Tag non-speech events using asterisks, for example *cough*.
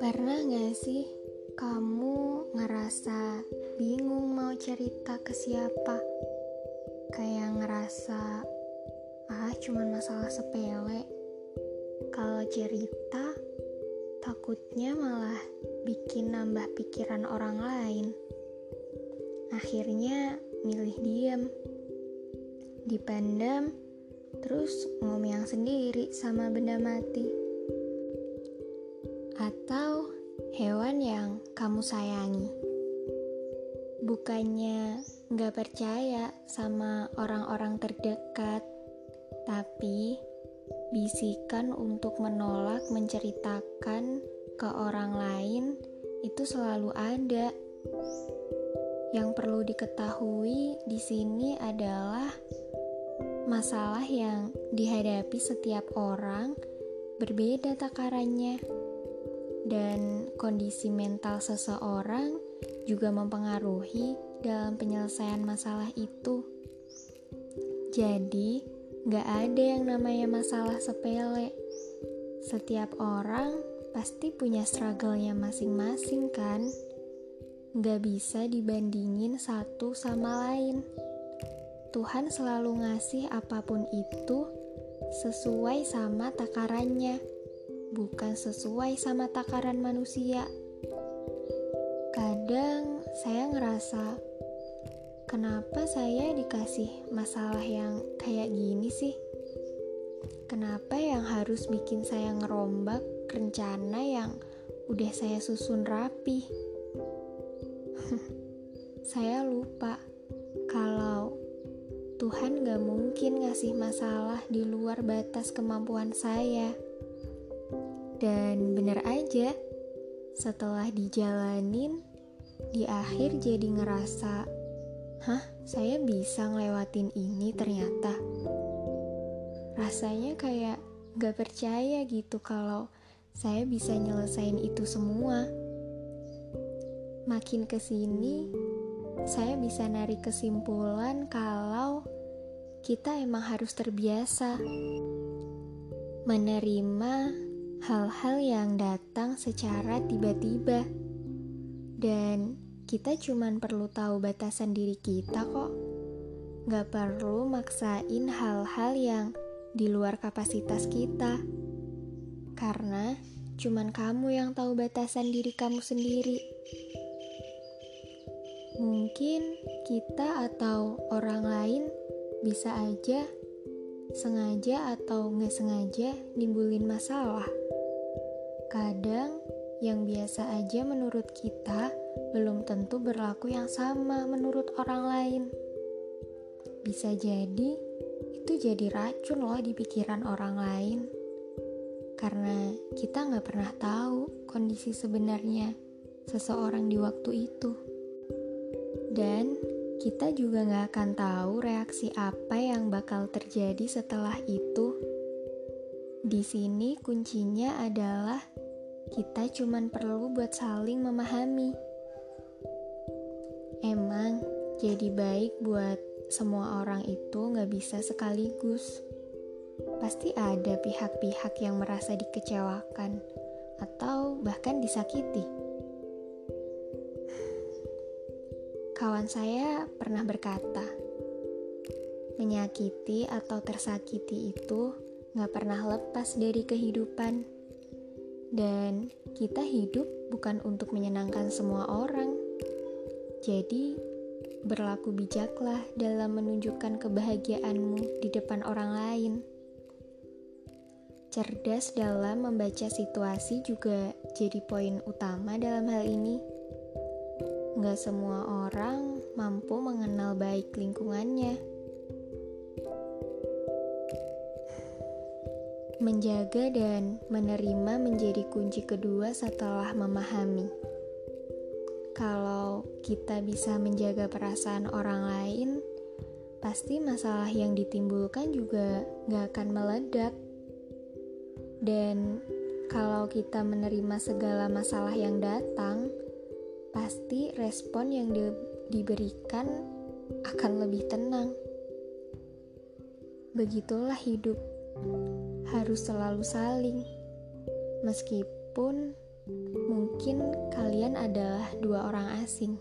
Pernah gak sih kamu ngerasa bingung mau cerita ke siapa? Kayak ngerasa, ah cuman masalah sepele. Kalau cerita, takutnya malah bikin nambah pikiran orang lain. Akhirnya milih diam, dipendam, terus ngomong sendiri sama benda mati atau hewan yang kamu sayangi. Bukannya nggak percaya sama orang-orang terdekat, tapi bisikan untuk menolak menceritakan ke orang lain itu selalu ada. Yang perlu diketahui di sini adalah masalah yang dihadapi setiap orang berbeda takarannya dan kondisi mental seseorang juga mempengaruhi dalam penyelesaian masalah itu. Jadi, gak ada yang namanya masalah sepele. Setiap orang pasti punya struggle-nya masing-masing kan? Gak bisa dibandingin satu sama lain. Tuhan selalu ngasih apa pun itu sesuai sama takarannya bukan sesuai sama takaran manusia. Kadang saya ngerasa, kenapa saya dikasih masalah yang kayak gini sih? Kenapa yang harus bikin saya ngerombak rencana yang udah saya susun rapi? *laughs* saya lupa kalau Tuhan gak mungkin ngasih masalah di luar batas kemampuan saya. Dan bener aja, setelah dijalanin, di akhir jadi ngerasa, hah saya bisa ngelewatin ini ternyata. Rasanya kayak gak percaya gitu kalau saya bisa nyelesain itu semua. Makin ke sini, saya bisa narik kesimpulan kalau kita emang harus terbiasa menerima hal-hal yang datang secara tiba-tiba, dan kita cuma perlu tahu batasan diri kita kok. Gak perlu maksain hal-hal yang di luar kapasitas kita, karena cuman kamu yang tahu batasan diri kamu sendiri. Mungkin kita atau orang lain bisa aja sengaja atau nggak sengaja nimbulin masalah. Kadang yang biasa aja menurut kita belum tentu berlaku yang sama menurut orang lain. Bisa jadi itu jadi racun loh di pikiran orang lain. Karena kita nggak pernah tahu kondisi sebenarnya seseorang di waktu itu. Dan kita juga nggak akan tahu reaksi apa yang bakal terjadi setelah itu. Di sini kuncinya adalah kita cuma perlu buat saling memahami. Emang jadi baik buat semua orang itu nggak bisa sekaligus. Pasti ada pihak-pihak yang merasa dikecewakan atau bahkan disakiti. Kawan saya pernah berkata, menyakiti atau tersakiti itu nggak pernah lepas dari kehidupan dan kita hidup bukan untuk menyenangkan semua orang. Jadi, berlaku bijaklah dalam menunjukkan kebahagiaanmu di depan orang lain. Cerdas dalam membaca situasi juga jadi poin utama dalam hal ini. Nggak semua orang mampu mengenal baik lingkungannya Menjaga dan menerima menjadi kunci kedua setelah memahami. Kalau kita bisa menjaga perasaan orang lain, pasti masalah yang ditimbulkan juga gak akan meledak. Dan kalau kita menerima segala masalah yang datang, pasti respon yang di diberikan akan lebih tenang. begitulah hidup. Harus selalu saling. Meskipun mungkin kalian adalah dua orang asing.